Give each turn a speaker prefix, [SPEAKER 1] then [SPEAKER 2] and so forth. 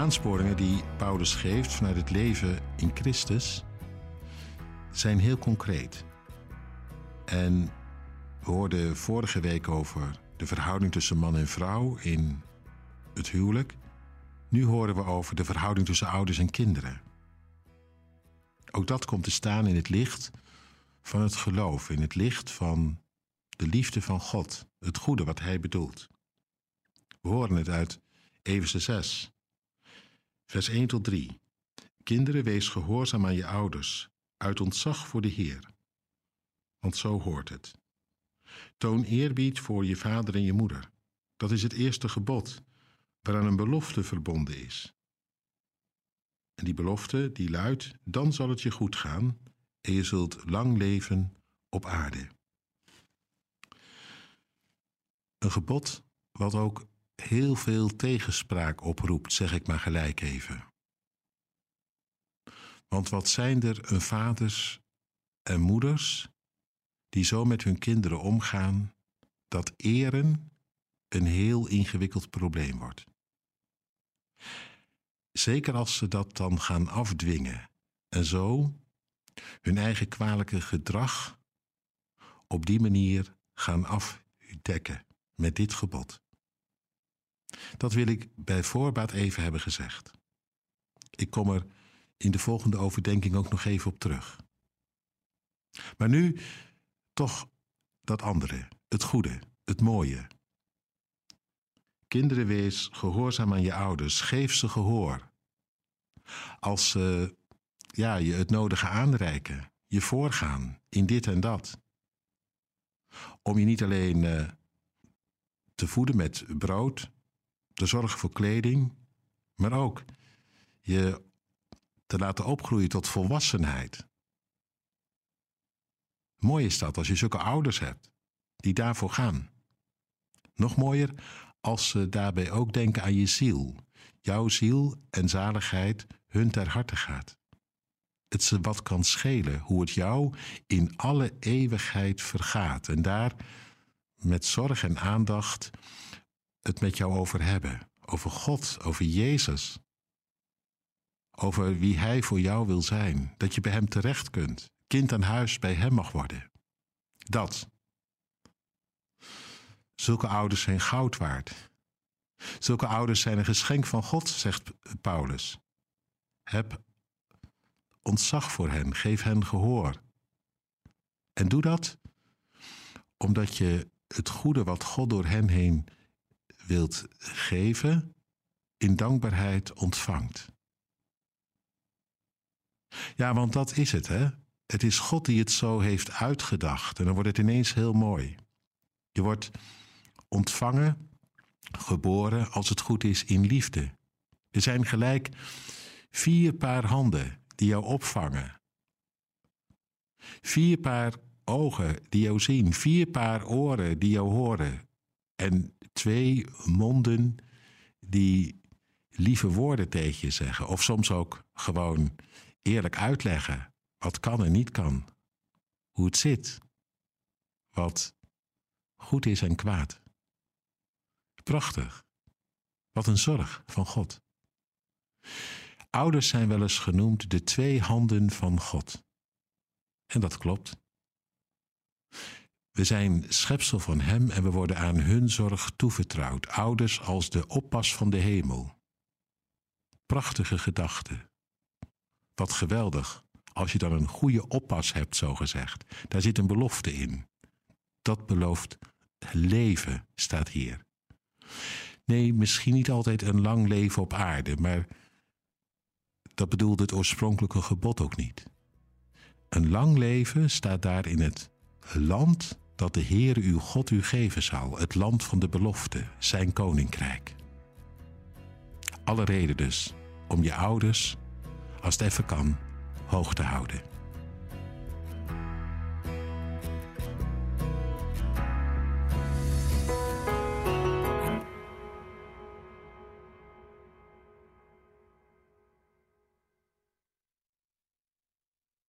[SPEAKER 1] aansporingen die Paulus geeft vanuit het leven in Christus zijn heel concreet. En we hoorden vorige week over de verhouding tussen man en vrouw in het huwelijk. Nu horen we over de verhouding tussen ouders en kinderen. Ook dat komt te staan in het licht van het geloof, in het licht van de liefde van God, het goede wat Hij bedoelt. We horen het uit Efeze 6, vers 1 tot 3. Kinderen, wees gehoorzaam aan je ouders, uit ontzag voor de Heer. Want zo hoort het. Toon eerbied voor je vader en je moeder. Dat is het eerste gebod, waaraan een belofte verbonden is. En die belofte die luidt: dan zal het je goed gaan en je zult lang leven op aarde. Een gebod wat ook heel veel tegenspraak oproept, zeg ik maar gelijk even. Want wat zijn er een vaders en moeders die zo met hun kinderen omgaan dat eren een heel ingewikkeld probleem wordt. Zeker als ze dat dan gaan afdwingen en zo hun eigen kwalijke gedrag op die manier gaan afdekken met dit gebod. Dat wil ik bij voorbaat even hebben gezegd. Ik kom er in de volgende overdenking ook nog even op terug. Maar nu toch dat andere, het goede, het mooie. Kinderen, wees gehoorzaam aan je ouders, geef ze gehoor. Als ze ja, je het nodige aanreiken, je voorgaan in dit en dat. Om je niet alleen uh, te voeden met brood, te zorgen voor kleding, maar ook je te laten opgroeien tot volwassenheid. Mooi is dat als je zulke ouders hebt die daarvoor gaan. Nog mooier als ze daarbij ook denken aan je ziel, jouw ziel en zaligheid hun ter harte gaat. Het ze wat kan schelen hoe het jou in alle eeuwigheid vergaat en daar met zorg en aandacht het met jou over hebben. Over God, over Jezus. Over wie Hij voor jou wil zijn. Dat je bij Hem terecht kunt. Kind aan huis bij Hem mag worden. Dat. Zulke ouders zijn goud waard. Zulke ouders zijn een geschenk van God, zegt Paulus. Heb ontzag voor hen, geef hen gehoor. En doe dat omdat je het goede wat God door hen heen wilt geven, in dankbaarheid ontvangt. Ja, want dat is het, hè? Het is God die het zo heeft uitgedacht en dan wordt het ineens heel mooi. Je wordt ontvangen, geboren, als het goed is, in liefde. Er zijn gelijk vier paar handen die jou opvangen. Vier paar ogen die jou zien, vier paar oren die jou horen. En twee monden die lieve woorden tegen je zeggen. Of soms ook gewoon eerlijk uitleggen wat kan en niet kan. Hoe het zit. Wat goed is en kwaad. Prachtig. Wat een zorg van God. Ouders zijn wel eens genoemd de twee handen van God. En dat klopt. We zijn schepsel van Hem en we worden aan hun zorg toevertrouwd, ouders als de oppas van de hemel. Prachtige gedachte. Wat geweldig, als je dan een goede oppas hebt, zo gezegd. Daar zit een belofte in. Dat belooft leven, staat hier. Nee, misschien niet altijd een lang leven op aarde, maar dat bedoelde het oorspronkelijke gebod ook niet. Een lang leven staat daar in het land dat de Heer uw God u geven zal, het land van de belofte, zijn koninkrijk. Alle reden dus om je ouders, als het even kan, hoog te houden.